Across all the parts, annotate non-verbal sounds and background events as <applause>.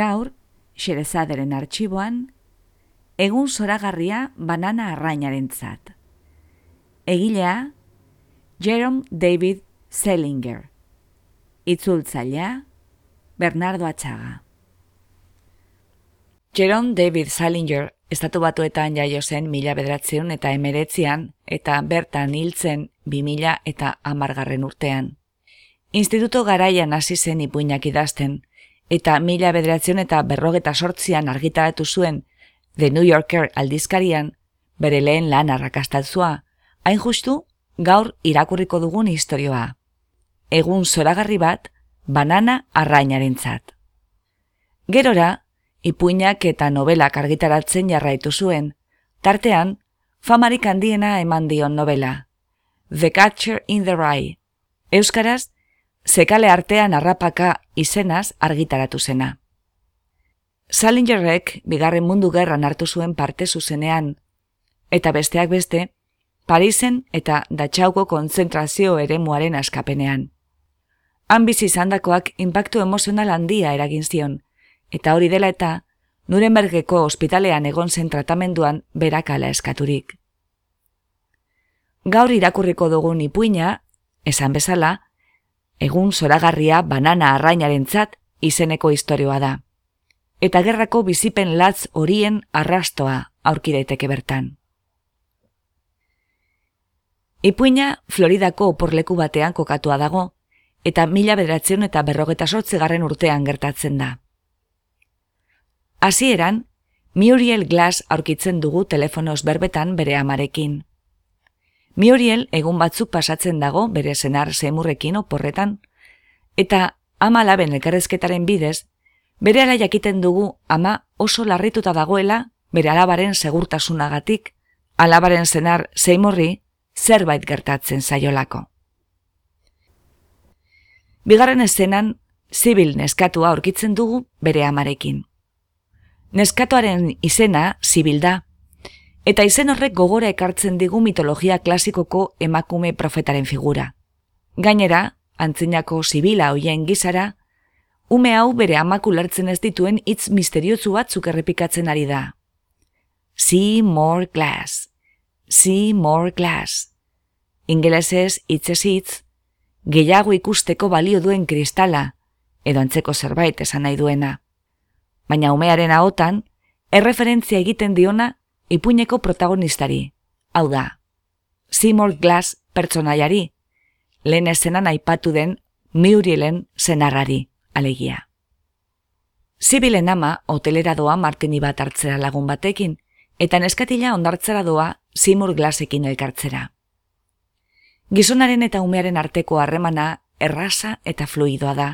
Gaur, Xerezaderen arxiboan, egun zoragarria banana arrainaren zat. Egilea, Jerome David Selinger. Itzultzailea, Bernardo Atxaga. Jerome David Salinger estatu batuetan jaio zen mila bederatzen eta emeretzian eta bertan hiltzen bi mila eta amargarren urtean. Instituto garaian hasi zen ipuinak idazten, eta mila bederatzen eta berrogeta sortzian argitaratu zuen The New Yorker aldizkarian, bere lehen lan arrakastatzua, hain justu gaur irakurriko dugun historioa. Egun zoragarri bat, banana arrainaren zat. Gerora, ipuinak eta novelak argitaratzen jarraitu zuen, tartean, famarik handiena eman dion novela. The Catcher in the Rye. Euskaraz, zekale artean arrapaka izenaz argitaratu zena. Salingerrek bigarren mundu gerran hartu zuen parte zuzenean, eta besteak beste, Parisen eta Datxauko konzentrazio eremuaren askapenean. Han bizi izandakoak inpaktu emozional handia eragin zion, eta hori dela eta Nurembergeko ospitalean egon zen tratamenduan berakala eskaturik. Gaur irakurriko dugun ipuina, esan bezala, egun zoragarria banana arrainarentzat izeneko istorioa da. Eta gerrako bizipen latz horien arrastoa aurki daiteke bertan. Ipuina Floridako oporleku batean kokatua dago, eta mila bederatzen eta berrogeta sortzegarren urtean gertatzen da. Hasieran, Muriel Glass aurkitzen dugu telefonoz berbetan bere amarekin. Mioriel egun batzuk pasatzen dago bere senar zemurrekin oporretan, eta ama laben elkarrezketaren bidez, bere ala jakiten dugu ama oso larrituta dagoela bere alabaren segurtasunagatik, alabaren senar zeimurri zerbait gertatzen zaiolako. Bigarren eszenan, zibil neskatua aurkitzen dugu bere amarekin. Neskatuaren izena zibil da, eta izen horrek gogora ekartzen digu mitologia klasikoko emakume profetaren figura. Gainera, antzinako zibila hoien gizara, ume hau bere amaku lertzen ez dituen hitz misteriotzu batzuk errepikatzen ari da. See more glass. See more glass. Ingelesez hitzez hitz, gehiago ikusteko balio duen kristala, edo antzeko zerbait esan nahi duena. Baina umearen ahotan, erreferentzia egiten diona ipuineko protagonistari, hau da, Seymour Glass pertsonaiari, lehen esenan aipatu den Murielen zenarrari, alegia. Zibilen ama hotelera doa martini bat hartzera lagun batekin, eta neskatila ondartzera doa Seymour Glassekin elkartzera. Gizonaren eta umearen arteko harremana errasa eta fluidoa da,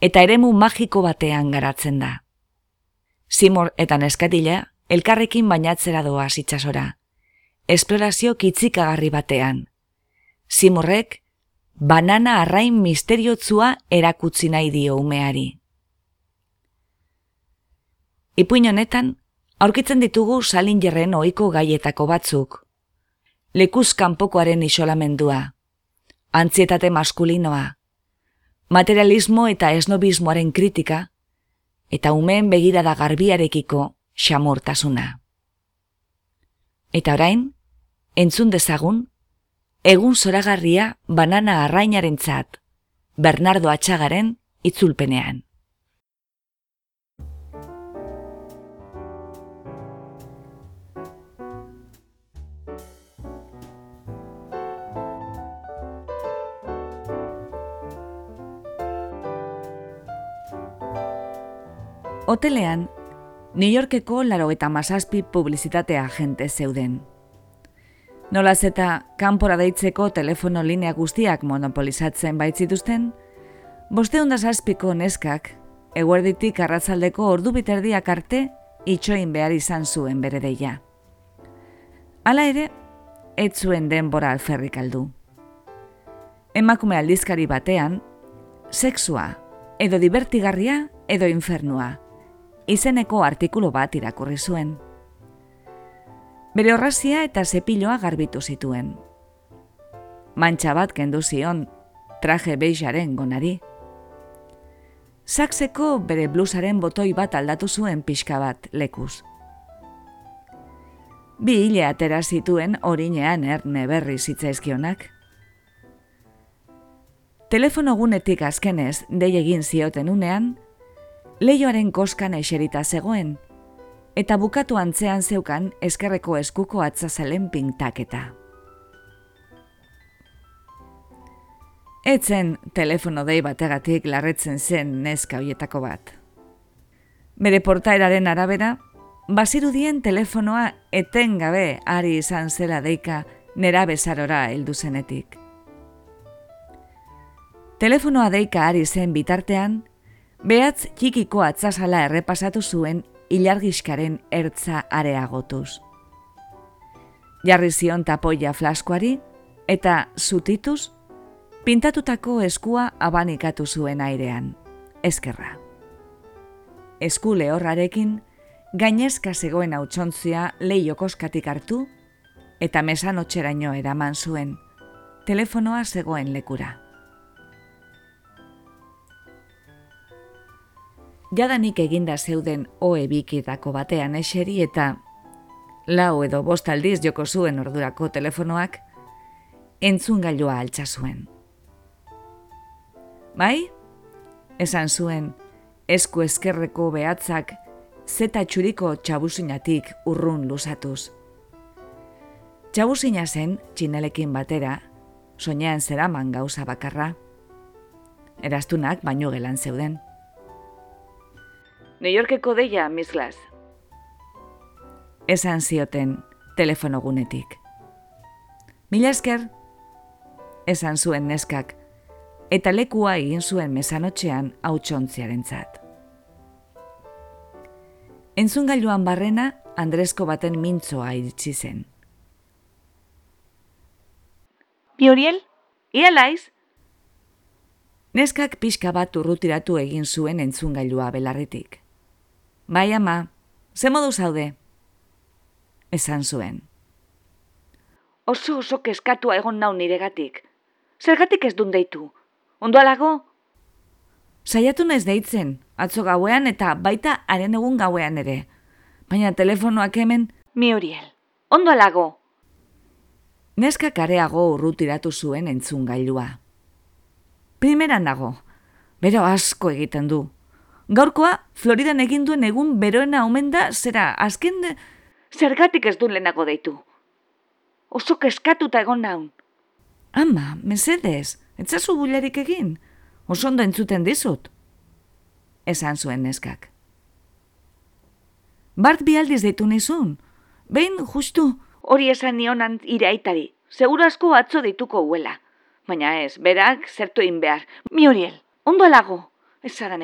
eta eremu magiko batean garatzen da. Seymour eta neskatila elkarrekin bainatzera doa zitsasora. Esplorazio kitzikagarri batean. Simorrek, banana arrain misteriotzua erakutsi nahi dio umeari. Ipuin honetan, aurkitzen ditugu salingerren ohiko gaietako batzuk. Lekuz kanpokoaren isolamendua, antzietate maskulinoa, materialismo eta esnobismoaren kritika, eta umeen begirada garbiarekiko xamurtasuna. Eta orain, entzun dezagun, egun zoragarria banana arrainarentzat, Bernardo Atxagaren itzulpenean. Hotelean New Yorkeko laro eta masazpi publizitatea agente zeuden. Nolaz eta kanpora deitzeko telefono linea guztiak monopolizatzen baitzituzten, boste ondaz azpiko neskak, eguerditik arratzaldeko ordu biterdiak arte, itxoin behar izan zuen bere deia. Hala ere, ez zuen denbora alferrik aldu. Emakume aldizkari batean, sexua, edo divertigarria, edo infernua, izeneko artikulu bat irakurri zuen. Bere horrazia eta zepiloa garbitu zituen. Mantxa bat kendu zion, traje beixaren gonari. Sakseko bere blusaren botoi bat aldatu zuen pixka bat lekuz. Bi hile atera zituen orinean erne berri zitzaizkionak. Telefono gunetik azkenez dei egin zioten unean, leioaren koskan eserita zegoen, eta bukatu antzean zeukan eskerreko eskuko atzazalen pintaketa. Etzen telefono dei bategatik larretzen zen neska hoietako bat. Bere portaeraren arabera, bazirudien telefonoa etengabe ari izan zela deika nera bezarora heldu zenetik. Telefonoa deika ari zen bitartean, behatz txikiko atzazala errepasatu zuen ilargiskaren ertza areagotuz. Jarri zion tapoia flaskoari eta zutituz, pintatutako eskua abanikatu zuen airean, eskerra. Esku lehorrarekin, gainezka zegoen hautsontzia leiokoskatik hartu eta mesan otxeraino eraman zuen, telefonoa zegoen lekura. Jadanik eginda zeuden oe bikidako batean eseri eta lau edo bost aldiz joko zuen ordurako telefonoak entzun gailua altza zuen. Bai? Esan zuen, esku eskerreko behatzak zeta txuriko txabuzinatik urrun lusatuz. Txabuzina zen, txinelekin batera, soinean zeraman gauza bakarra. Eraztunak baino gelan zeuden. New Yorkeko deia, Miss Glass. Esan zioten telefono gunetik. Mila esker, esan zuen neskak, eta lekua egin zuen mesanotxean hautsontziaren zat. Entzungailuan barrena, Andresko baten mintzoa iritsi zen. Bioriel, ia laiz? Neskak pixka bat urrutiratu egin zuen entzungailua belarritik. Bai ama, ze modu zaude? Esan zuen. Oso oso keskatua egon nau niregatik. Zergatik ez dun deitu? Ondo alago? Saiatu naiz deitzen, atzo gauean eta baita haren egun gauean ere. Baina telefonoak hemen, mi horiel, ondo alago. Neska kareago urrutiratu zuen entzun gailua. Primeran dago, bero asko egiten du. Gaurkoa, Floridan egin duen egun beroena omen da, zera, azken. Zergatik ez duen lehenago deitu. Oso keskatuta egon naun. Ama, mesedez, etzazu bulerik egin. Oso ondo entzuten dizut esan zuen neskak. Bart bialdiz deitu nizun, behin justu hori esan nionan iraitari, segura asko atzo dituko huela. Baina ez, berak zertu egin behar. Mi horiel, ondo alago, ez zaran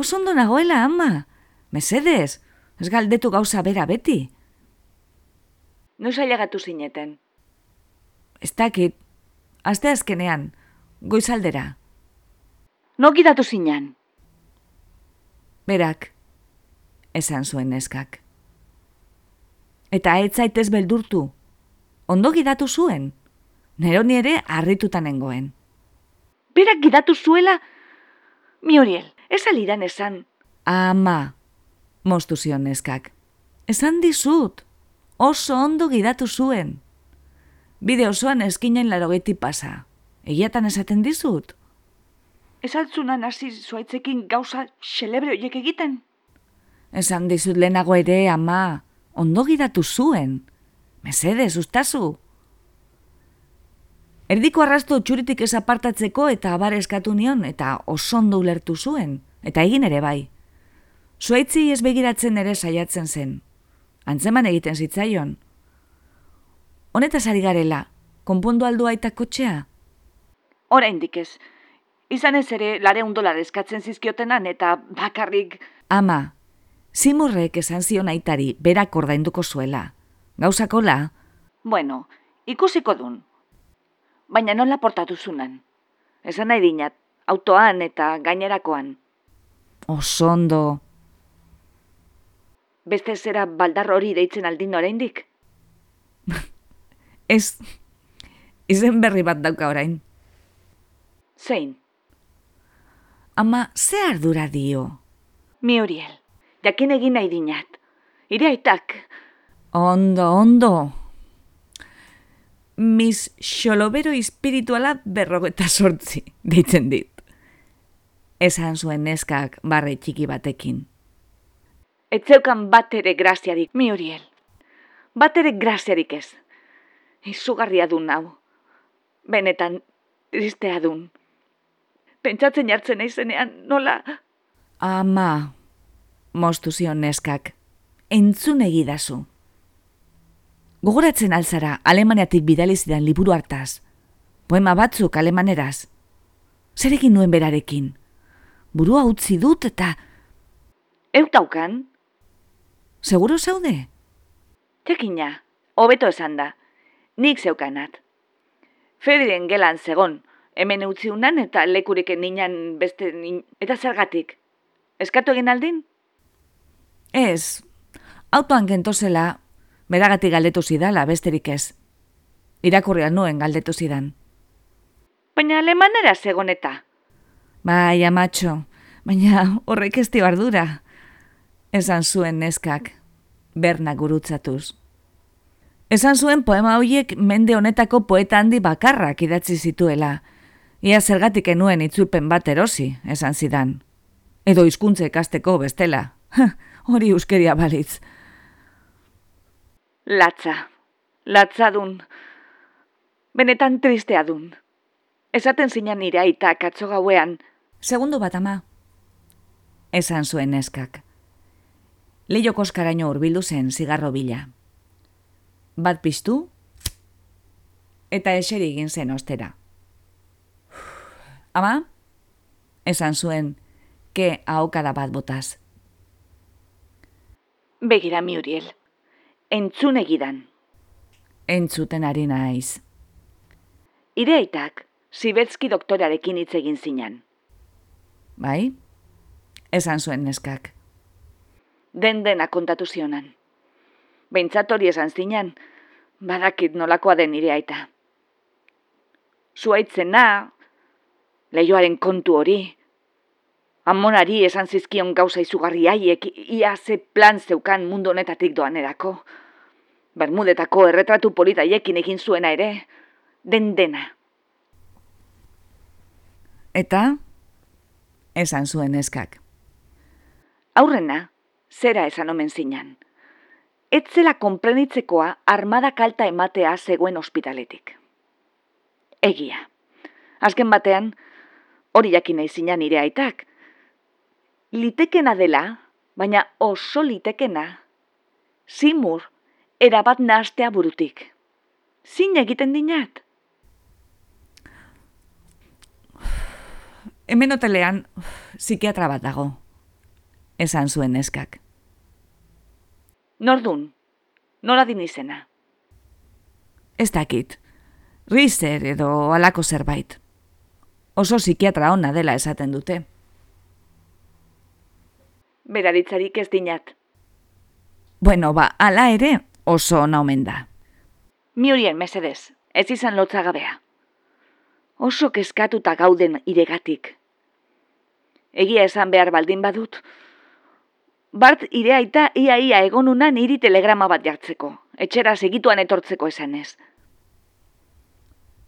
egia. Oso ondo nagoela, ama, mesedez, ez galdetu gauza bera beti. Noiz ailegatu zineten? Ez dakit, azte azkenean, goizaldera. Noki datu zinan? Berak, esan zuen neskak. Eta ez zaitez beldurtu, ondo gidatu zuen, nero nire harritutan nengoen. Berak gidatu zuela, mi horiel, ez alidan esan. Ama, moztu zion neskak, esan dizut, oso ondo gidatu zuen. Bide osoan eskinen larogeti pasa, egiatan esaten dizut. Ez altzunan hasi zuaitzekin gauza xelebre horiek egiten? Esan dizut lehenago ere, ama, ondo gidatu zuen. Mesede, sustazu. Erdiko arrasto txuritik ez apartatzeko eta abar eskatu nion eta oso ondo ulertu zuen. Eta egin ere bai. Zuaitzi ez begiratzen ere saiatzen zen. Antzeman egiten zitzaion. Honetaz ari garela, konpondu aldu aita kotxea? Hora ez. Izan ez ere, lare undolar eskatzen zizkiotenan eta bakarrik... Ama, zimurrek esan zion aitari berak ordainduko zuela. Gauzakola? Bueno, ikusiko dun. Baina nola portatu zunan. Esan nahi dinat, autoan eta gainerakoan. Osondo. Beste zera baldar hori deitzen aldin oraindik? <laughs> Ez, izen berri bat dauka orain. Zein? Ama, ze ardura dio? Mi horiel, jakin egin nahi dinat. Ire aitak. Ondo, ondo. Mis xolobero espirituala berrogeta sortzi, deitzen dit. Esan zuen neskak barre txiki batekin. Etzeukan bat ere graziarik, mi horiel. Bat ere graziarik ez. Izugarria dun hau. Benetan, tristea dun. Pentsatzen jartzen eizenean, nola... Ama, mostu zion neskak, entzun egidazu. Gogoratzen alzara Alemaniatik bidali zidan liburu hartaz. Poema batzuk alemaneraz. Zerekin nuen berarekin. Burua utzi dut eta... Eutaukan? Seguro zaude? Jakina, hobeto esan da. Nik zeukanat. Fediren gelan zegon, hemen utziunan eta lekurik ninan beste nin... Eta zergatik? Eskatu egin aldin? Ez, autoan gentozela beragati galdetu zidala, besterik ez. Irakurria nuen galdetu zidan. Baina alemanera segoneta. Bai, amatxo, baina horrek ez ardura. Esan zuen neskak, berna gurutzatuz. Esan zuen poema horiek mende honetako poeta handi bakarrak idatzi zituela. Ia zergatik enuen itzulpen bat erosi, esan zidan. Edo hizkuntze ikasteko bestela. <laughs> Hori euskeria balitz latza, latza dun, benetan tristea dun. Esaten zinan nire aita katzo gauean. Segundo bat ama. Esan zuen neskak. Leio koskaraino urbildu zen zigarro bila. Bat piztu, eta eseri egin zen ostera. <sighs> Ama, esan zuen, ke ahokada bat botaz. Begira mi uriel entzun egidan. Entzuten ari naiz. Ire aitak, Sibetzki doktorarekin hitz egin zinan. Bai? Esan zuen neskak. Den dena kontatu zionan. Beintzat hori esan zinan, badakit nolakoa den ire aita. Zuaitzena, leioaren kontu hori, Amonari esan zizkion gauza izugarri haiek ia ze plan zeukan mundu honetatik doan erako. Bermudetako erretratu politaiekin egin zuena ere, den dena. Eta? Esan zuen eskak. Aurrena, zera esan omen zinan. Etzela konprenitzekoa armada kalta ematea zegoen ospitaletik. Egia. Azken batean, hori jakin nahi zinan nire aitak, litekena dela, baina oso litekena, zimur, erabat nahastea burutik. Zin egiten dinat? Hemen hotelean, psikiatra bat dago, esan zuen neskak. Nordun, nola din izena? Ez dakit, rizer edo alako zerbait. Oso psikiatra ona dela esaten dute beraritzarik ez dinat. Bueno, ba, ala ere oso ona omen da. Mi horien mesedez, ez izan lotzagabea. Oso keskatuta gauden iregatik. Egia esan behar baldin badut. Bart ireaita ia ia egonunan iri telegrama bat jartzeko. Etxera segituan etortzeko esan ez.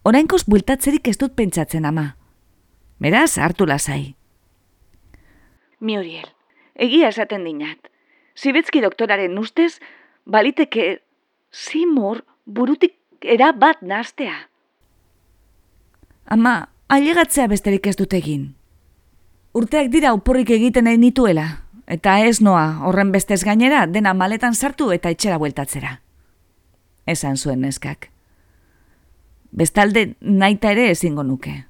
Orainkoz bultatzerik ez dut pentsatzen ama. Beraz, hartu lasai. Mi horiel, egia esaten dinat. Zibetzki doktoraren ustez, baliteke zimur burutik era bat nastea. Ama, ailegatzea besterik ez dut egin. Urteak dira uporrik egiten nahi nituela, eta ez noa horren bestez gainera dena maletan sartu eta etxera bueltatzera. Esan zuen neskak. Bestalde naita ere ezingo nuke.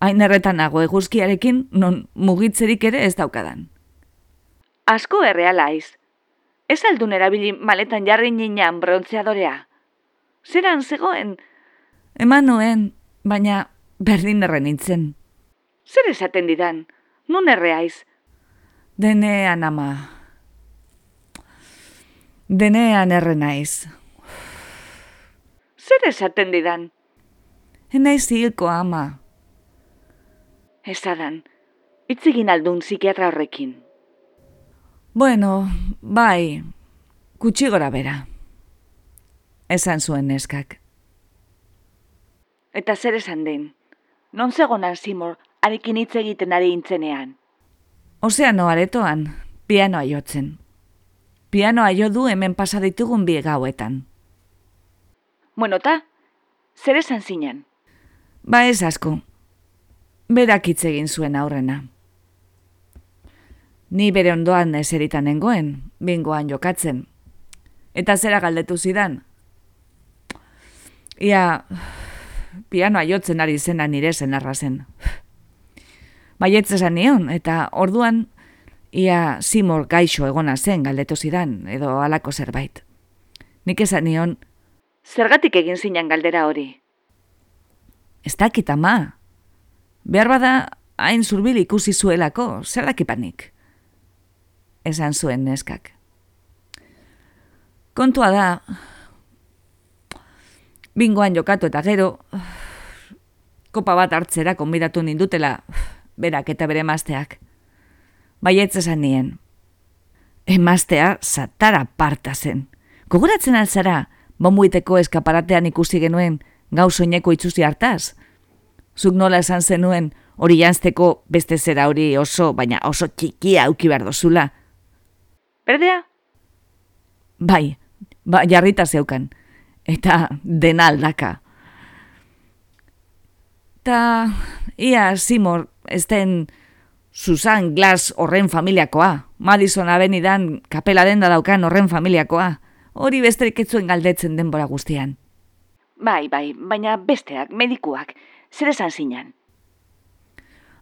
Hain erretan nago eguzkiarekin non mugitzerik ere ez daukadan. Asko erreala aiz. Ez aldun erabili maletan jarri ninan brontzeadorea. Zeran zegoen? Eman nuen, baina berdin erren nintzen. Zer esaten didan? Nun erreaiz? Denean ama. Denean erre naiz. Zer esaten didan? Enaiz hilko ama. Ezadan, itzegin aldun psikiatra horrekin. Bueno, bai, kutsi gora bera. Esan zuen neskak. Eta zer esan den? Non zegonan Simor, arekin hitz egiten ari intzenean? Ozeano aretoan, pianoa jotzen. Pianoa jo du hemen pasa ditugun bi gauetan. Bueno, ta, zer esan zinen? Ba ez asko. Berak hitz egin zuen aurrena. Ni bere ondoan eseritan nengoen, bingoan jokatzen. Eta zera galdetu zidan? Ia, pianoa jotzen ari zena nire zen arrazen. Baietz esan nion, eta orduan, ia simor gaixo egona zen galdetu zidan, edo halako zerbait. Nik esan nion, Zergatik egin zinen galdera hori? ez dakit ama. Behar bada, hain zurbil ikusi zuelako, zer dakipanik? Esan zuen neskak. Kontua da, bingoan jokatu eta gero, kopa bat hartzera konbidatu nindutela, berak eta bere emazteak. Baietz esan nien. Emaztea zatara parta zen. Gogoratzen alzara, bomuiteko eskaparatean ikusi genuen gau soineko itzuzi hartaz. Zuk nola esan zenuen hori jantzeko beste zera hori oso, baina oso txikia auki behar dozula. Berdea? Bai, ba, jarrita zeukan. Eta dena aldaka. Ta, ia, Simor, ez den Susan Glass horren familiakoa. Madison Avenidan kapela denda daukan horren familiakoa. Hori besterik ez zuen galdetzen denbora guztian. Bai, bai, baina besteak, medikuak, zer esan zinen?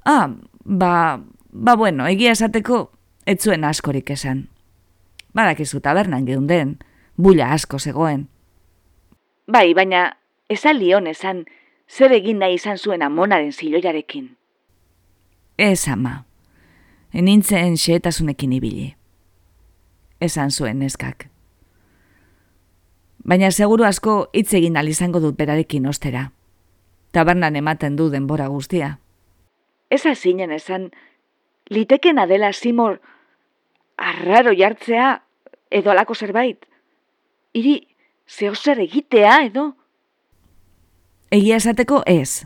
Ah, ba, ba bueno, egia esateko ez zuen askorik esan. Badakizu tabernan geunden, bulla asko zegoen. Bai, baina esan lion esan zer egin nahi izan zuen amonaren ziloiarekin. Ez ama, enintzen xeetasunekin ibili. Esan zuen neskak. Baina seguru asko hitz egin izango dut berarekin ostera. Tabernan ematen du denbora guztia. Ez zinen esan, litekena dela Simor arraro jartzea edo alako zerbait. Iri, zehozer egitea edo? Egia esateko ez,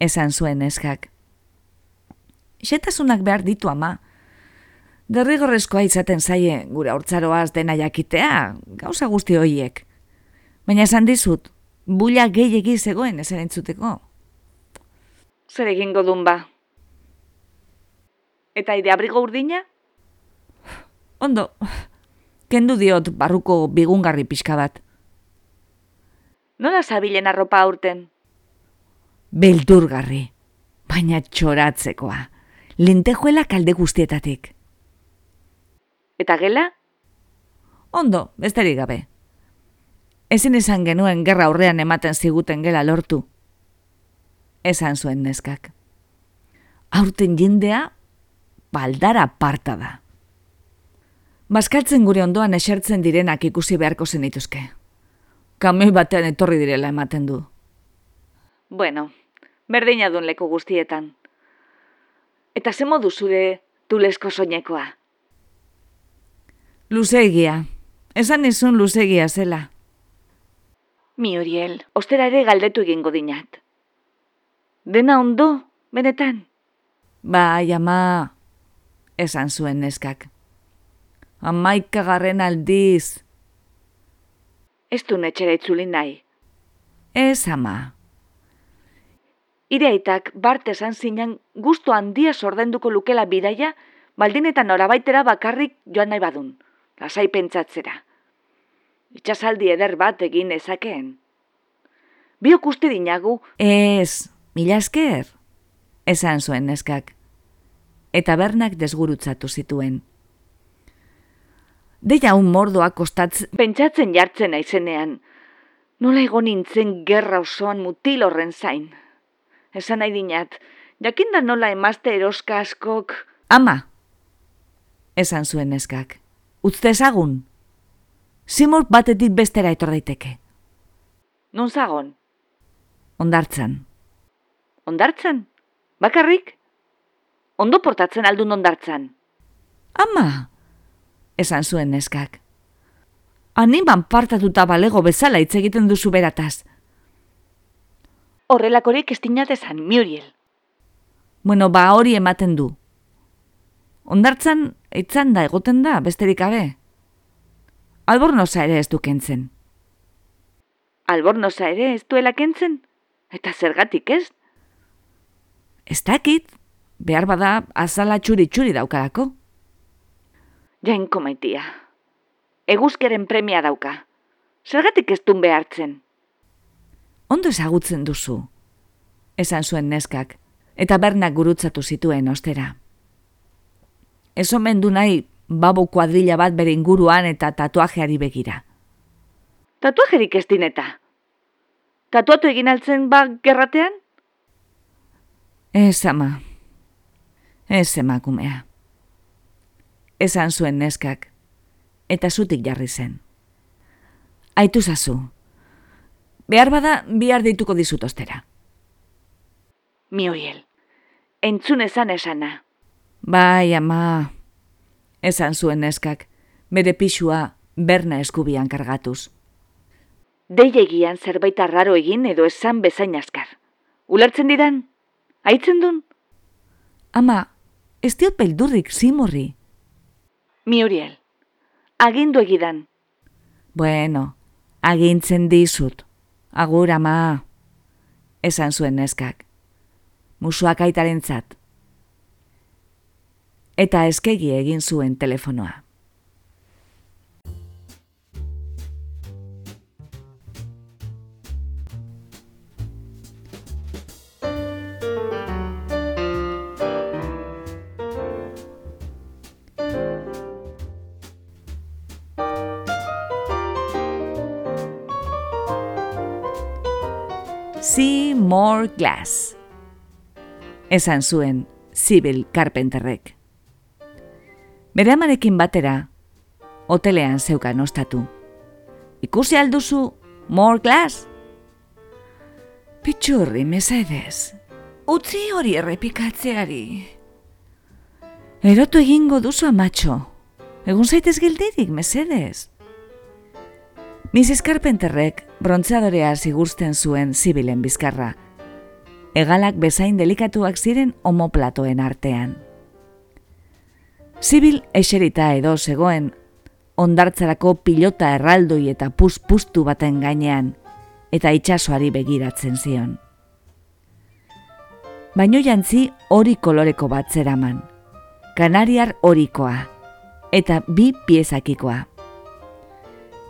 esan zuen neskak. Xetasunak behar ditu ama. Derrigorrezkoa izaten zaie gure hortzaroaz dena jakitea, gauza guzti hoiek. Baina esan dizut, bulla gehiegi zegoen esan entzuteko. Zer egingo dun ba? Eta ide abrigo urdina? Ondo, kendu diot barruko bigungarri pixka bat. Nola zabilen arropa aurten? Beldurgarri, baina txoratzekoa. Lentejuela kalde guztietatik. Eta gela? Ondo, besterik gabe. Ezin izan genuen gerra aurrean ematen ziguten gela lortu. Esan zuen neskak. Aurten jendea, baldara parta da. Baskaltzen gure ondoan esertzen direnak ikusi beharko zenituzke. Kamioi batean etorri direla ematen du. Bueno, berdina duen leku guztietan. Eta ze modu zure tulesko soinekoa? Luzegia. Esan nizun luzegia zela. Mi Uriel, ostera ere galdetu egingo dinat. Dena ondo, benetan? Bai, ama, esan zuen neskak. Amaika garren aldiz. Ez du netxera itzuli nahi. Ez, ama. Ire aitak bart esan zinen gusto handia sordenduko lukela bidaia baldin eta norabaitera bakarrik joan nahi badun, lasai pentsatzera. Itxasaldi eder bat egin ezakeen. Biok uste dinagu, Ez, mila esker, esan zuen neskak. Eta bernak desgurutzatu zituen. Deia un mordoa kostatz... pentsatzen jartzen naizenean, nola egon nintzen gerra osoan mutil horren zain. Esan nahi dinat, jakinda nola emazte eroska askok, Ama, esan zuen neskak. Utzte ezagun. Simur batetik bestera etor daiteke. non zagon, Ondartzan. ondartzan, bakarrik? Ondo portatzen aldun ondartzan. Ama, esan zuen neskak. Animan partatuta balego bezala hitz egiten duzu berataz. Horrelakorik ez dinatezan, Muriel. Bueno, ba hori ematen du. Ondartzan, itzan da egoten da, besterik gabe. Albornoza ere ez du kentzen. Albornoza ere ez duela kentzen? Eta zergatik ez? Ez dakit, behar bada azala txuri-txuri daukarako. Jainko maitia. Eguzkeren premia dauka. Zergatik ez dun behartzen? Ondo ezagutzen duzu, esan zuen neskak, eta bernak gurutzatu zituen ostera. Ez omen du nahi babo kuadrilla bat bere inguruan eta tatuajeari begira. Tatuajerik ez dineta. Tatuatu egin altzen ba gerratean? Ez ama, ez emakumea. Esan zuen neskak, eta zutik jarri zen. Aitu zazu, behar bada bihar deituko dizut ostera. Muriel, entzun esan esana. Bai, ama, esan zuen neskak, bere pixua berna eskubian kargatuz. Deiegian zerbait arraro egin edo esan bezain askar. Ulertzen didan? Aitzen dun? Ama, ez diot beldurrik zimurri. Muriel, agindu egidan. Bueno, agintzen dizut. Agur ama, esan zuen neskak. Musuak aitarentzat. Eta eskegi egin zuen telefonoa. See more glass. Esan zuen Sibyl Carpenterrek. Bere amarekin batera, hotelean zeukan ostatu. Ikusi alduzu more glass? Pitxurri, mesedez. Utzi hori errepikatzeari. Erotu egingo duzu amatxo. Egun zaitez geldirik, mesedez. Mrs. Carpenterrek brontzadorea zigursten zuen zibilen bizkarra. Egalak bezain delikatuak ziren homoplatoen artean. Zibil eserita edo zegoen, ondartzarako pilota erraldoi eta pus-pustu baten gainean, eta itsasoari begiratzen zion. Baino jantzi hori koloreko bat zeraman, kanariar horikoa, eta bi piezakikoa.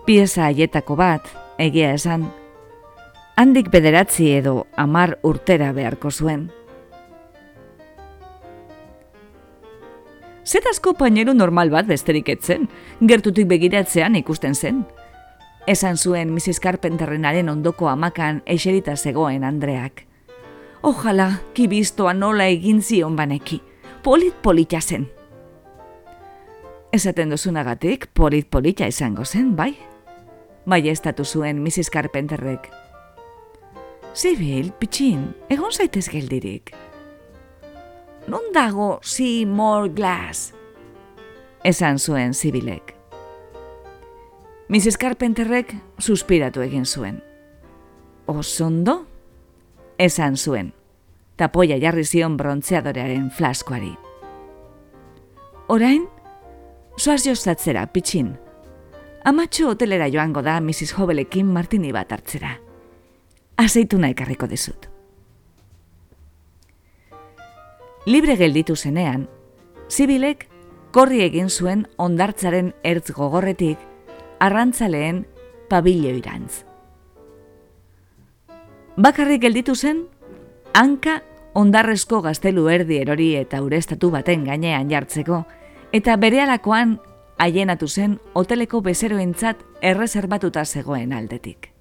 Pieza haietako bat, egia esan, handik bederatzi edo amar urtera beharko zuen. Zetazko paineru normal bat besterik etzen, gertutik begiratzean ikusten zen. Esan zuen Mrs. Carpenterrenaren ondoko amakan eserita zegoen Andreak. Ojala, kibistoa nola egin zion baneki, polit polita zen. Esaten duzunagatik, polit polita izango zen, bai? Bai estatu zuen Mrs. Carpenterrek. Sibyl, pitxin, egon zaitez geldirik. Non dago see more glass? Esan zuen Sibylek. Mrs. Carpenterrek suspiratu egin zuen. Osondo? Esan zuen. Tapoia jarri zion brontzeadorearen flaskoari. Orain, soaz jostatzera, pitxin. Amatxo hotelera joango da Mrs. Hobelekin martini bat hartzera. Azeituna ekarriko dizut. Libre gelditu zenean, Zibilek korri egin zuen ondartzaren ertz gogorretik, arrantzaleen pabiloirantz. Bakarrik gelditu zen, hanka ondarrezko gaztelu erdi erori eta urestatu baten gainean jartzeko, eta berealakoan haienatu zen hoteleko bezeroentzat erreserbatuta zegoen aldetik.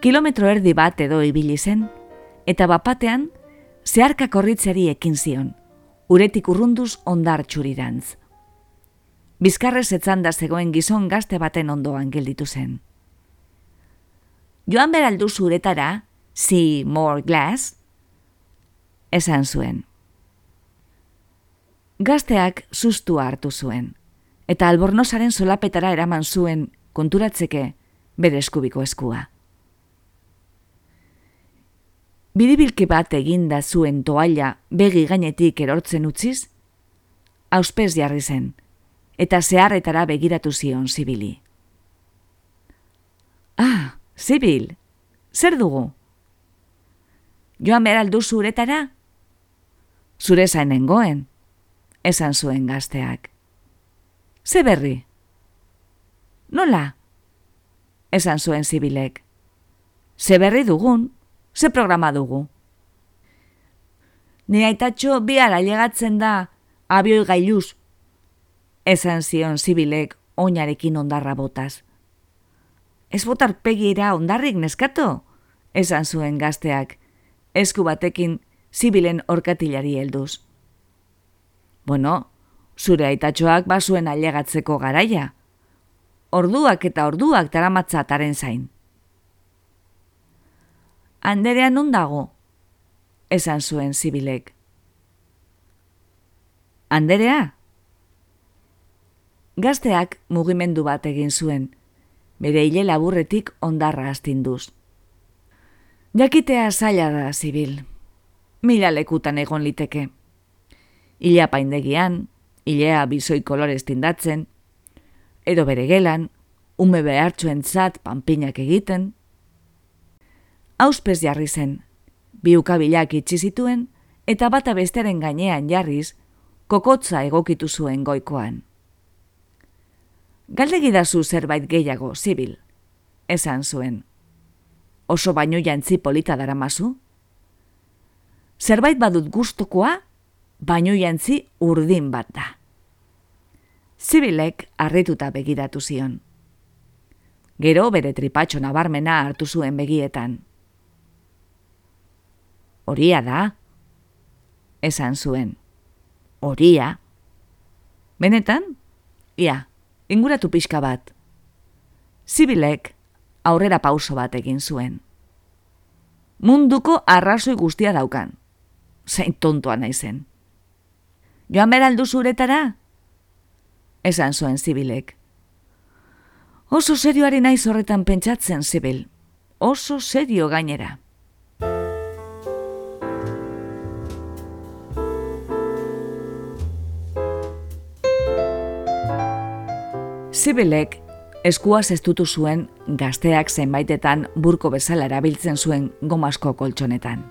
Kilometro erdi bat edo ibili zen, eta bapatean zeharka korritzari ekin zion, uretik urrunduz ondar txurirantz. Bizkarrez etzanda zegoen gizon gazte baten ondoan gelditu zen. Joan beraldu zuretara, see more glass, esan zuen. Gazteak sustua hartu zuen, eta albornozaren solapetara eraman zuen konturatzeke bere eskubiko eskua. Biribilke bat eginda zuen toalla begi gainetik erortzen utziz, auspez jarri zen, eta zeharretara begiratu zion zibili. Ah, zibil, zer dugu? Joan beraldu zuretara? Zure zainen goen, esan zuen gazteak. Ze berri? Nola? Esan zuen zibilek. Ze berri dugun? ze programa dugu. Ni aitatxo bihar ailegatzen da abioi gailuz, esan zion zibilek oinarekin ondarra botaz. Ez botar pegira ondarrik neskato, esan zuen gazteak, esku batekin zibilen orkatilari helduz. Bueno, zure aitatxoak basuen ailegatzeko garaia. Orduak eta orduak daramatzataren zain. Anderea non dago? Esan zuen zibilek. Anderea? Gazteak mugimendu bat egin zuen, bere hile laburretik ondarra astinduz. Jakitea zaila da, zibil. Mila lekutan egon liteke. Ilea paindegian, ilea bizoi kolorez tindatzen, edo bere gelan, ume behartxuen zat panpinak egiten, auspez jarri zen, biukabilak itxi zituen, eta bata besteren gainean jarriz, kokotza egokitu zuen goikoan. Galdegidazu zerbait gehiago, zibil, esan zuen. Oso baino jantzi polita dara mazu? Zerbait badut gustokoa, baino jantzi urdin bat da. Zibilek harrituta begiratu zion. Gero bere tripatxo nabarmena hartu zuen begietan. Horia da. Esan zuen. Horia. Benetan? Ia, inguratu pixka bat. Zibilek aurrera pauso bat egin zuen. Munduko arrazoi guztia daukan. Zein tontoa naizen. Joan beraldu zuretara? Esan zuen zibilek. Oso serioari naiz horretan pentsatzen zibil. Oso serio gainera. Zibelek eskua zeztutu zuen gazteak zenbaitetan burko bezala erabiltzen zuen gomasko koltsonetan.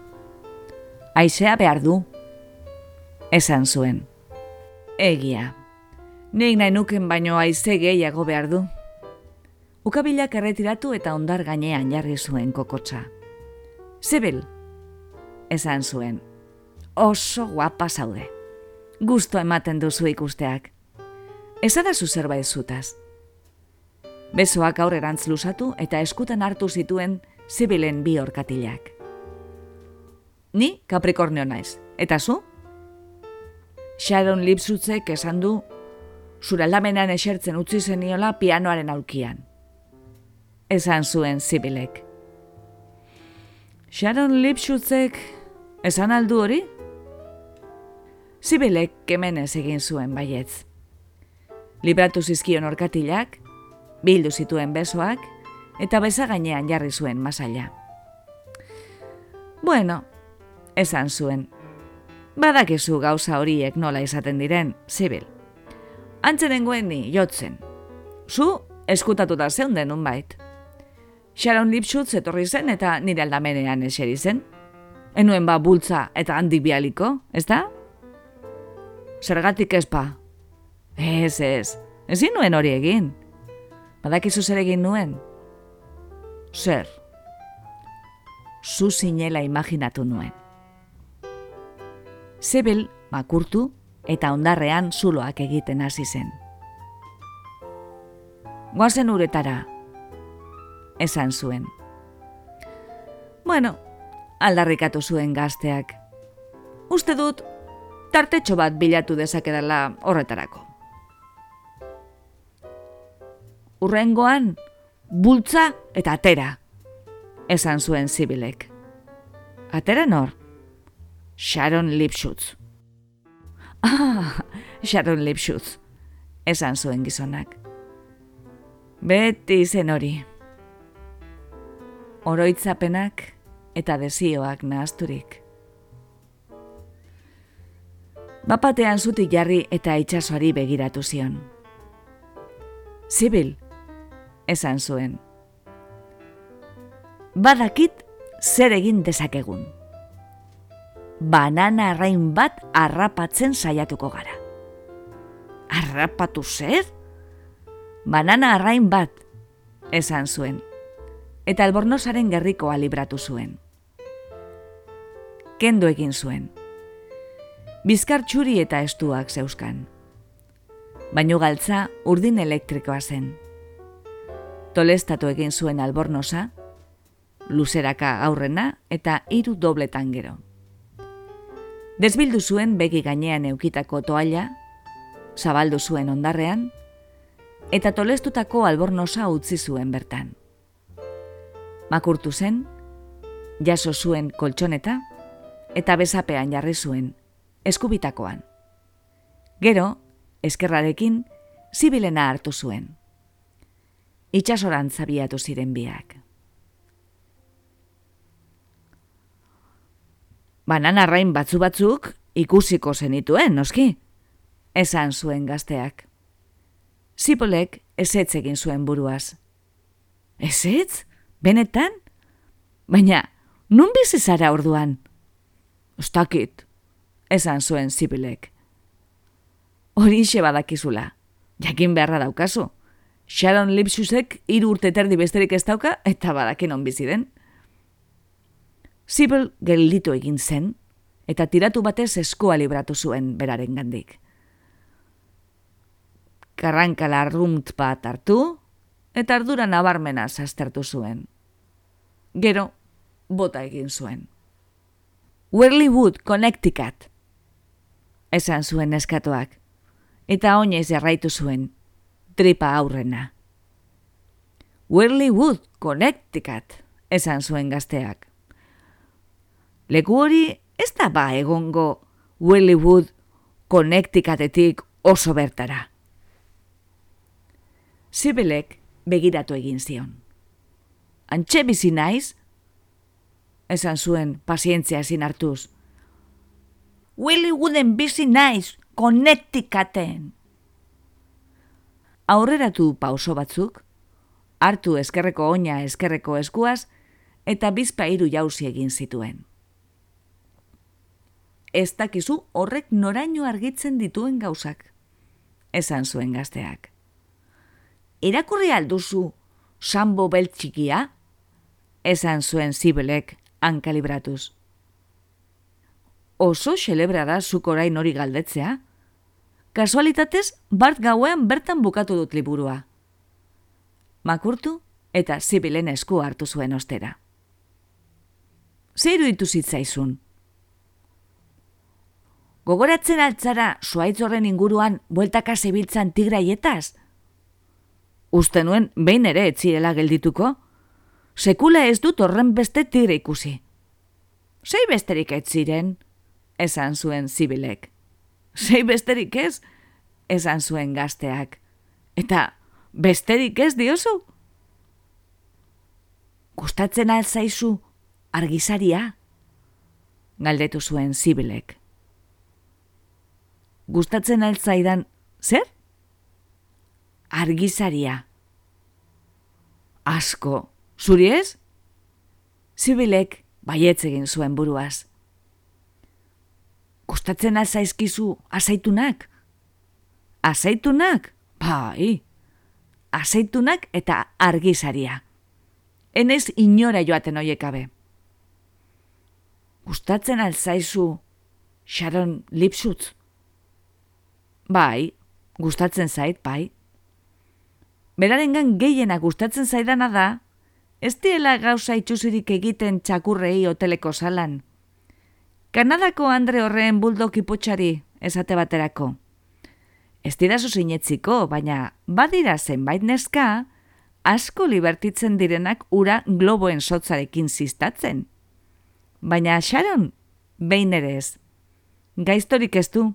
Aizea behar du, esan zuen. Egia, nik nahi nuken baino aize gehiago behar du. Ukabilak erretiratu eta ondar gainean jarri zuen kokotsa. Zibel, esan zuen. Oso guapa zaude. Gusto ematen duzu ikusteak. Ezadazu zerbait zutaz. Besoak aurrerantz luzatu eta eskutan hartu zituen zibilen bi orkatilak. Ni Capricornio naiz, eta zu? Sharon Lipsutzek esan du zuraldamenean esertzen utzi zeniola pianoaren aulkian. Esan zuen zibilek. Sharon Lipsutzek esan aldu hori? Zibilek kemenez egin zuen baietz. Libratu zizkion orkatilak, bildu zituen besoak, eta beza gainean jarri zuen masaila. Bueno, esan zuen, badakizu gauza horiek nola izaten diren, zibil. Antzeren ni jotzen. Zu, eskutatu da zeunden unbait. Sharon Lipschutz etorri zen eta nire aldamenean eseri zen. Enuen ba bultza eta handik bialiko, ez da? Zergatik ezpa, Ez, ez, ezin nuen hori egin. Badakizu zer egin nuen? Zer? Zu zinela imaginatu nuen. Zebel makurtu eta ondarrean zuloak egiten hasi zen. Goazen uretara, esan zuen. Bueno, aldarrikatu zuen gazteak. Uste dut, tartetxo bat bilatu dezakedala horretarako. Urrengoan, bultza eta atera, esan zuen zibilek. Atera nor? Sharon Lipschutz. Ah, <laughs> Sharon Lipschutz, esan zuen gizonak. Beti zen hori. Oroitzapenak eta desioak nahazturik. Bapatean zutik jarri eta itsasoari begiratu zion. Zibil, esan zuen. Badakit zer egin dezakegun. Banana arrain bat arrapatzen saiatuko gara. Arrapatu zer? Banana arrain bat, esan zuen. Eta albornosaren gerrikoa libratu zuen. Kendo egin zuen. Bizkar txuri eta estuak zeuskan. Baino galtza urdin elektrikoa zen. Tolestatu egin zuen albornosa, luzeraka aurrena eta hiru dobletan gero. Desbildu zuen begi gainean eukitako toalla, zabaldu zuen ondarrean, eta tolestutako albornosa utzi zuen bertan. Makurtu zen, jaso zuen koltsoneta, eta bezapean jarri zuen, eskubitakoan. Gero, eskerrarekin, zibilena hartu zuen. Itxasoran zabiatu ziren biak. Banan arrain batzu batzuk ikusiko zenituen, noski? Esan zuen gazteak. Zipolek ezetz egin zuen buruaz. Ezetz? Benetan? Baina, nun bizi zara orduan? Ustakit, esan zuen Zipolek. Hori badakizula, jakin beharra daukazu. Sharon Lipsusek hiru urte terdi besterik ez dauka eta badakin on bizi den. Zipel gelditu egin zen eta tiratu batez eskoa libratu zuen beraren gandik karrankala arrumt bat hartu, eta ardura nabarmena zaztertu zuen. Gero, bota egin zuen. Worley Wood, Connecticut, esan zuen eskatuak, eta oinez jarraitu zuen, tripa aurrena. Worley Wood, Connecticut, esan zuen gazteak. Leku hori ez da ba egongo Worley Wood, Connecticutetik oso bertara. Sibelek begiratu egin zion. Antxe bizi naiz? Esan zuen pazientzia ezin hartuz. Willy Wooden bizi naiz, konektikaten. Aurreratu pauso batzuk, hartu eskerreko oina eskerreko eskuaz, eta bizpa iru jauzi egin zituen. Ez dakizu horrek noraino argitzen dituen gauzak, esan zuen gazteak irakurri alduzu sambo beltxikia? Esan zuen zibelek hankalibratuz. Oso xelebra da zuk orain hori galdetzea? Kasualitatez, bart gauean bertan bukatu dut liburua. Makurtu eta zibilen esku hartu zuen ostera. Zeiru ditu zitzaizun. Gogoratzen altzara zuaitzorren inguruan bueltaka zebiltzan tigraietaz? uste nuen behin ere etzirela geldituko. Sekula ez dut horren beste tigre ikusi. Sei besterik ez ziren, esan zuen zibilek. Sei besterik ez, esan zuen gazteak. Eta besterik ez diozu? Gustatzen alzaizu argizaria? Galdetu zuen zibilek. Gustatzen altzaidan, zer? argizaria. Asko, zuri ez? Zibilek baietz egin zuen buruaz. Gustatzen azaizkizu azaitunak? Azeitunak? Bai, azeitunak eta argizaria. Enez inora joaten oiekabe. Gustatzen alzaizu Sharon Lipschutz? Bai, gustatzen zait, bai. Berarengan gehiena gustatzen zaidana da, ez diela gauza itxusirik egiten txakurrei hoteleko salan. Kanadako Andre horren buldok ipotxari, esate baterako. Ez dira zuzinetziko, baina badira zenbait neska, asko libertitzen direnak ura globoen sotzarekin ziztatzen. Baina Sharon, behin ere ez. Gaiztorik ez du,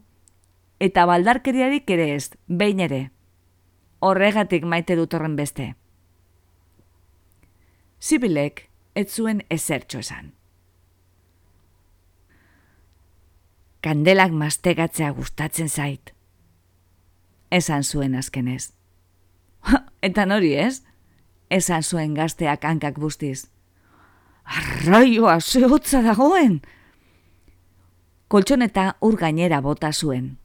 eta baldarkeriarik ere ez, behin ere. Horregatik maite dut horren beste. Sibilek ez zuen ezertxo esan. Kandelak mastegatzea gustatzen zait. Esan zuen azkenez. Eta nori ez? Esan zuen gazteak hankak bustiz. Arraioa, zehotza dagoen! Koltsoneta ur gainera bota zuen.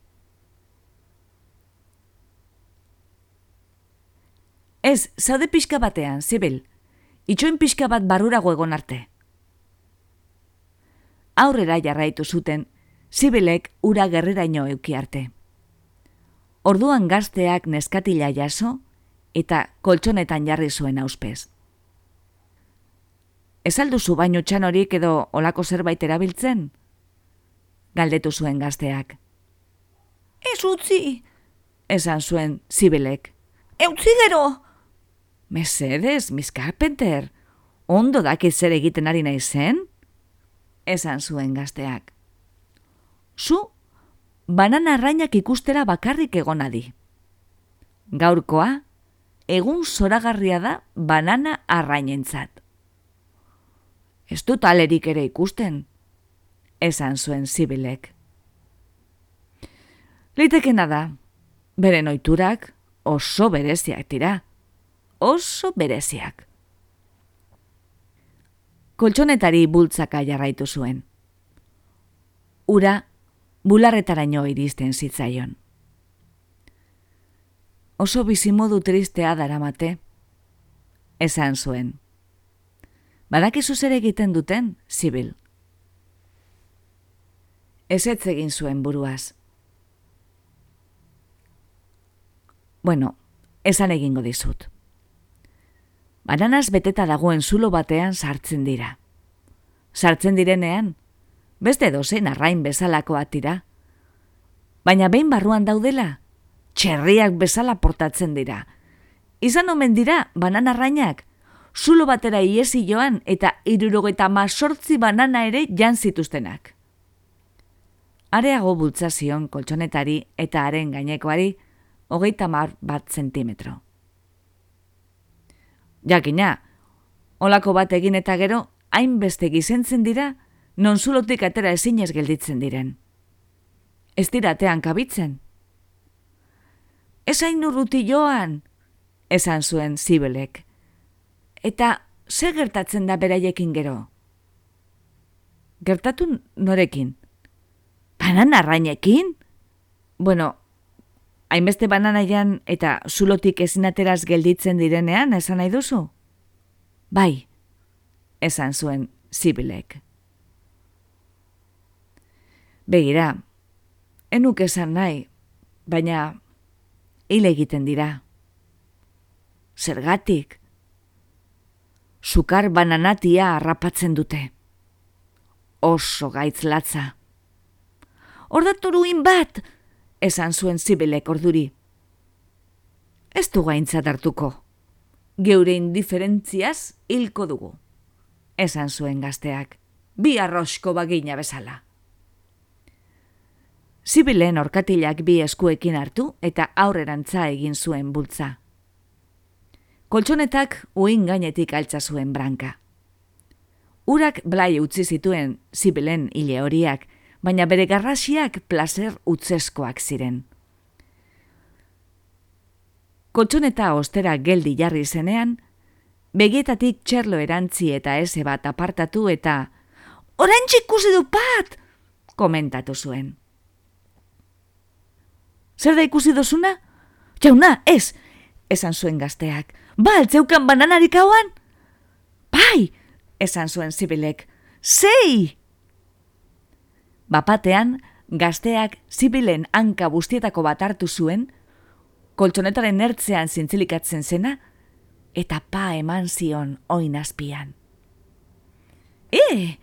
Ez, zaude pixka batean, zibil. Itxoin pixka bat barrurago egon arte. Aurrera jarraitu zuten, zibilek ura gerreraino euki arte. Orduan gazteak neskatila jaso eta koltsonetan jarri zuen auspez. Ez alduzu baino txanorik edo olako zerbait erabiltzen? Galdetu zuen gazteak. Ez utzi! Esan zuen zibilek. Eutzi gero! Mesedez, Miss Carpenter, ondo dakit zer egiten ari nahi zen? Esan zuen gazteak. Zu, banana arrainak ikustera bakarrik egon adi. Gaurkoa, egun zoragarria da banana arrainentzat. Ez dut alerik ere ikusten, esan zuen zibilek. Litekena da, bere noiturak oso bereziak dira oso bereziak. Koltsonetari bultzaka jarraitu zuen. Ura, bularretaraino iristen zitzaion. Oso bizimodu tristea daramate, esan zuen. Badakizu zer egiten duten, zibil. Ez egin zuen buruaz. Bueno, esan egingo dizut bananaz beteta dagoen zulo batean sartzen dira. Sartzen direnean, beste dozen arrain bezalako atira. Baina behin barruan daudela, txerriak bezala portatzen dira. Izan omen dira, banan arrainak, zulo batera iesi joan eta irurogeta masortzi banana ere jan zituztenak. Areago bultzazion koltsonetari eta haren gainekoari, hogeita mar bat zentimetro. Jakina, olako bat egin eta gero, hainbeste gizentzen dira, non zulotik atera ezinez gelditzen diren. Ez dira atean kabitzen. Ez hain urruti joan, esan zuen zibelek. Eta ze gertatzen da beraiekin gero? Gertatu norekin? Banan arrainekin? Bueno, hainbeste bananaian eta zulotik ezin ateraz gelditzen direnean, esan nahi duzu? Bai, esan zuen zibilek. Begira, enuk esan nahi, baina hile egiten dira. Zergatik? Sukar bananatia harrapatzen dute. Oso gaitz latza. Ordaturuin bat, esan zuen zibelek orduri. Ez du gaintzat hartuko. Geure indiferentziaz hilko dugu. Esan zuen gazteak, bi arrosko bagina bezala. Zibilen orkatilak bi eskuekin hartu eta aurrerantza egin zuen bultza. Koltsonetak uin gainetik altza zuen branka. Urak blai utzi zituen zibilen hile horiak baina bere garrasiak placer utzeskoak ziren. Kotxoneta ostera geldi jarri zenean, begietatik txerlo erantzi eta eze bat apartatu eta «Oren ikusi du pat!» komentatu zuen. Zer da ikusi dozuna? Jauna, ez, esan zuen gazteak. Ba, altzeukan bananarik hauan? Bai, esan zuen zibilek. Sei! Bapatean, gazteak zibilen hanka bustietako bat hartu zuen, koltsonetaren ertzean zintzilikatzen zena, eta pa eman zion oin azpian. E,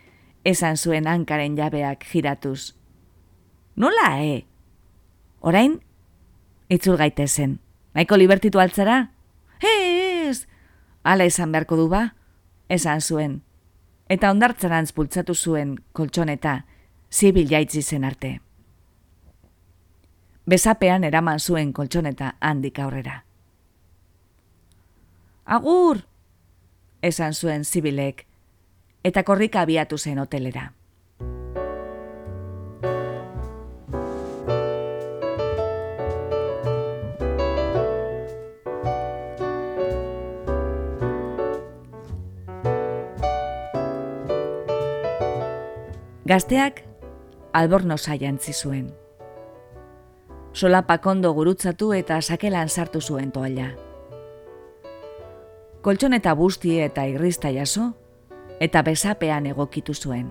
esan zuen hankaren jabeak giratuz. Nola, e? Orain, itzul gaitezen. Naiko libertitu altzara? Ez! Ala esan beharko du ba? Esan zuen. Eta ondartzarantz bultzatu zuen koltsoneta, zibil jaitzi zen arte. Besapean eraman zuen koltsoneta handik aurrera. Agur! Esan zuen zibilek, eta korrika abiatu zen hotelera. Gazteak alborno zaiantzi zuen. Sola pakondo gurutzatu eta sakelan sartu zuen toalla. Koltson eta busti eta irrista jaso, eta besapean egokitu zuen.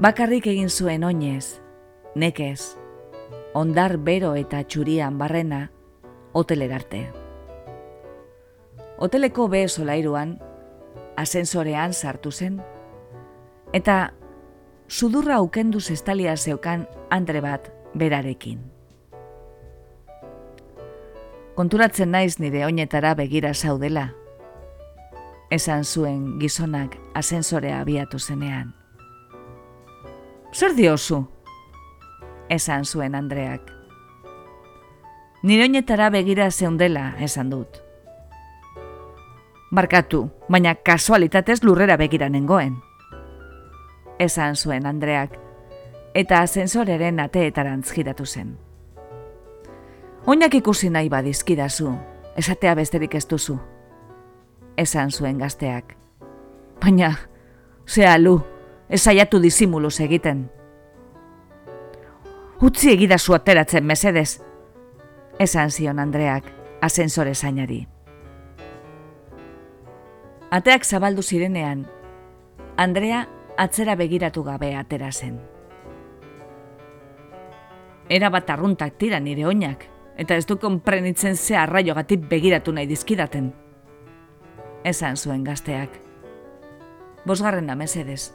Bakarrik egin zuen oinez, nekez, ondar bero eta txurian barrena, hotelerarte. Hoteleko be solairuan, asensorean sartu zen, eta sudurra aukenduz estalia zeukan andre bat berarekin. Konturatzen naiz nire oinetara begira zaudela, esan zuen gizonak asensorea abiatu zenean. Zer diozu? Esan zuen Andreak. Niroinetara begira zeundela, esan dut. Barkatu, baina kasualitatez lurrera begira nengoen. Esan zuen Andreak, eta asensoreren ateetarantz giratu zen. Oinak ikusi nahi badizkidazu, esatea besterik ez duzu esan zuen gazteak. Baina, zea lu, ezaiatu dizimuluz egiten. Utzi egidazu ateratzen mesedez, esan zion Andreak, asensore zainari. Ateak zabaldu zirenean, Andrea atzera begiratu gabe atera zen. Era bat arruntak tira nire oinak, eta ez du konprenitzen ze arraio begiratu nahi dizkidaten esan zuen gazteak. Bosgarren da mesedez.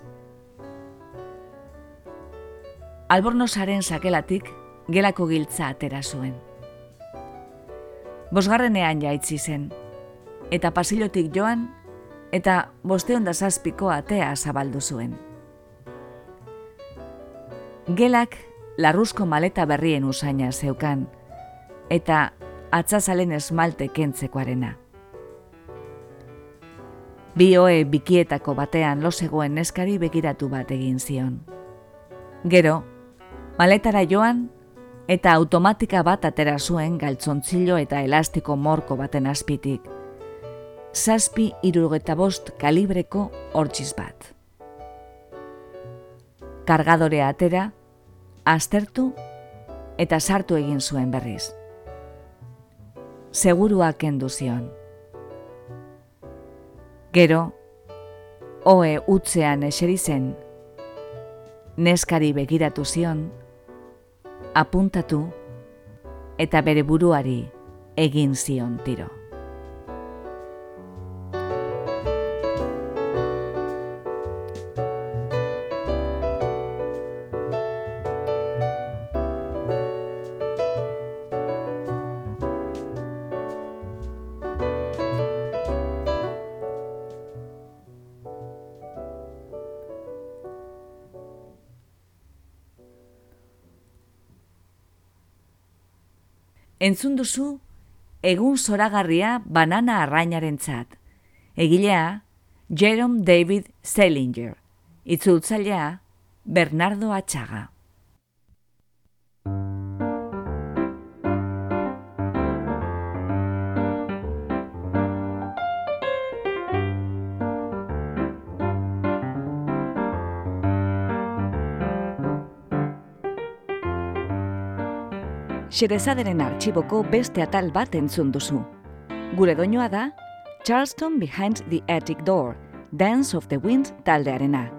Albornosaren sakelatik gelako giltza atera zuen. Bosgarrenean jaitzi zen, eta pasilotik joan, eta boste da zazpiko atea zabaldu zuen. Gelak larruzko maleta berrien usaina zeukan, eta atzazalen esmalte kentzekoarena. Bioe bikietako batean losegoen neskari begiratu bat egin zion. Gero, maletara joan eta automatika bat atera zuen galtzontzilo eta elastiko morko baten azpitik. Zazpi irurgeta bost kalibreko hortxiz bat. Kargadore atera, aztertu eta sartu egin zuen berriz. Seguruak kendu zion. Gero, oe utzean eseri zen, neskari begiratu zion, apuntatu eta bere buruari egin zion tiro. Entzun duzu egun zoragarria banana arrainaren txat. Egilea, Jerome David Selinger. Itzultzailea, Bernardo Atxaga. Xerezaderen artxiboko beste atal bat entzun duzu. Gure doinoa da, Charleston Behind the Attic Door, Dance of the Wind taldearena.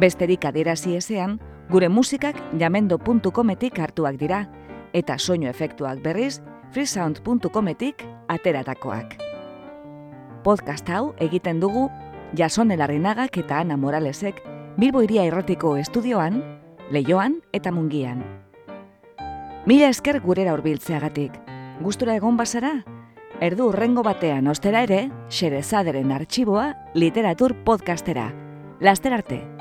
Besterik adierazi ezean, gure musikak jamendo.cometik hartuak dira, eta soinu efektuak berriz, freesound.cometik ateratakoak. Podcast hau egiten dugu Jasone Larrinagak eta Ana Moralesek Bilbo Iria Errotiko estudioan, Leioan eta Mungian. Mila esker gurera hurbiltzeagatik. Gustura egon bazara? Erdu urrengo batean ostera ere, Xerezaderen artxiboa literatur podcastera. Laster arte!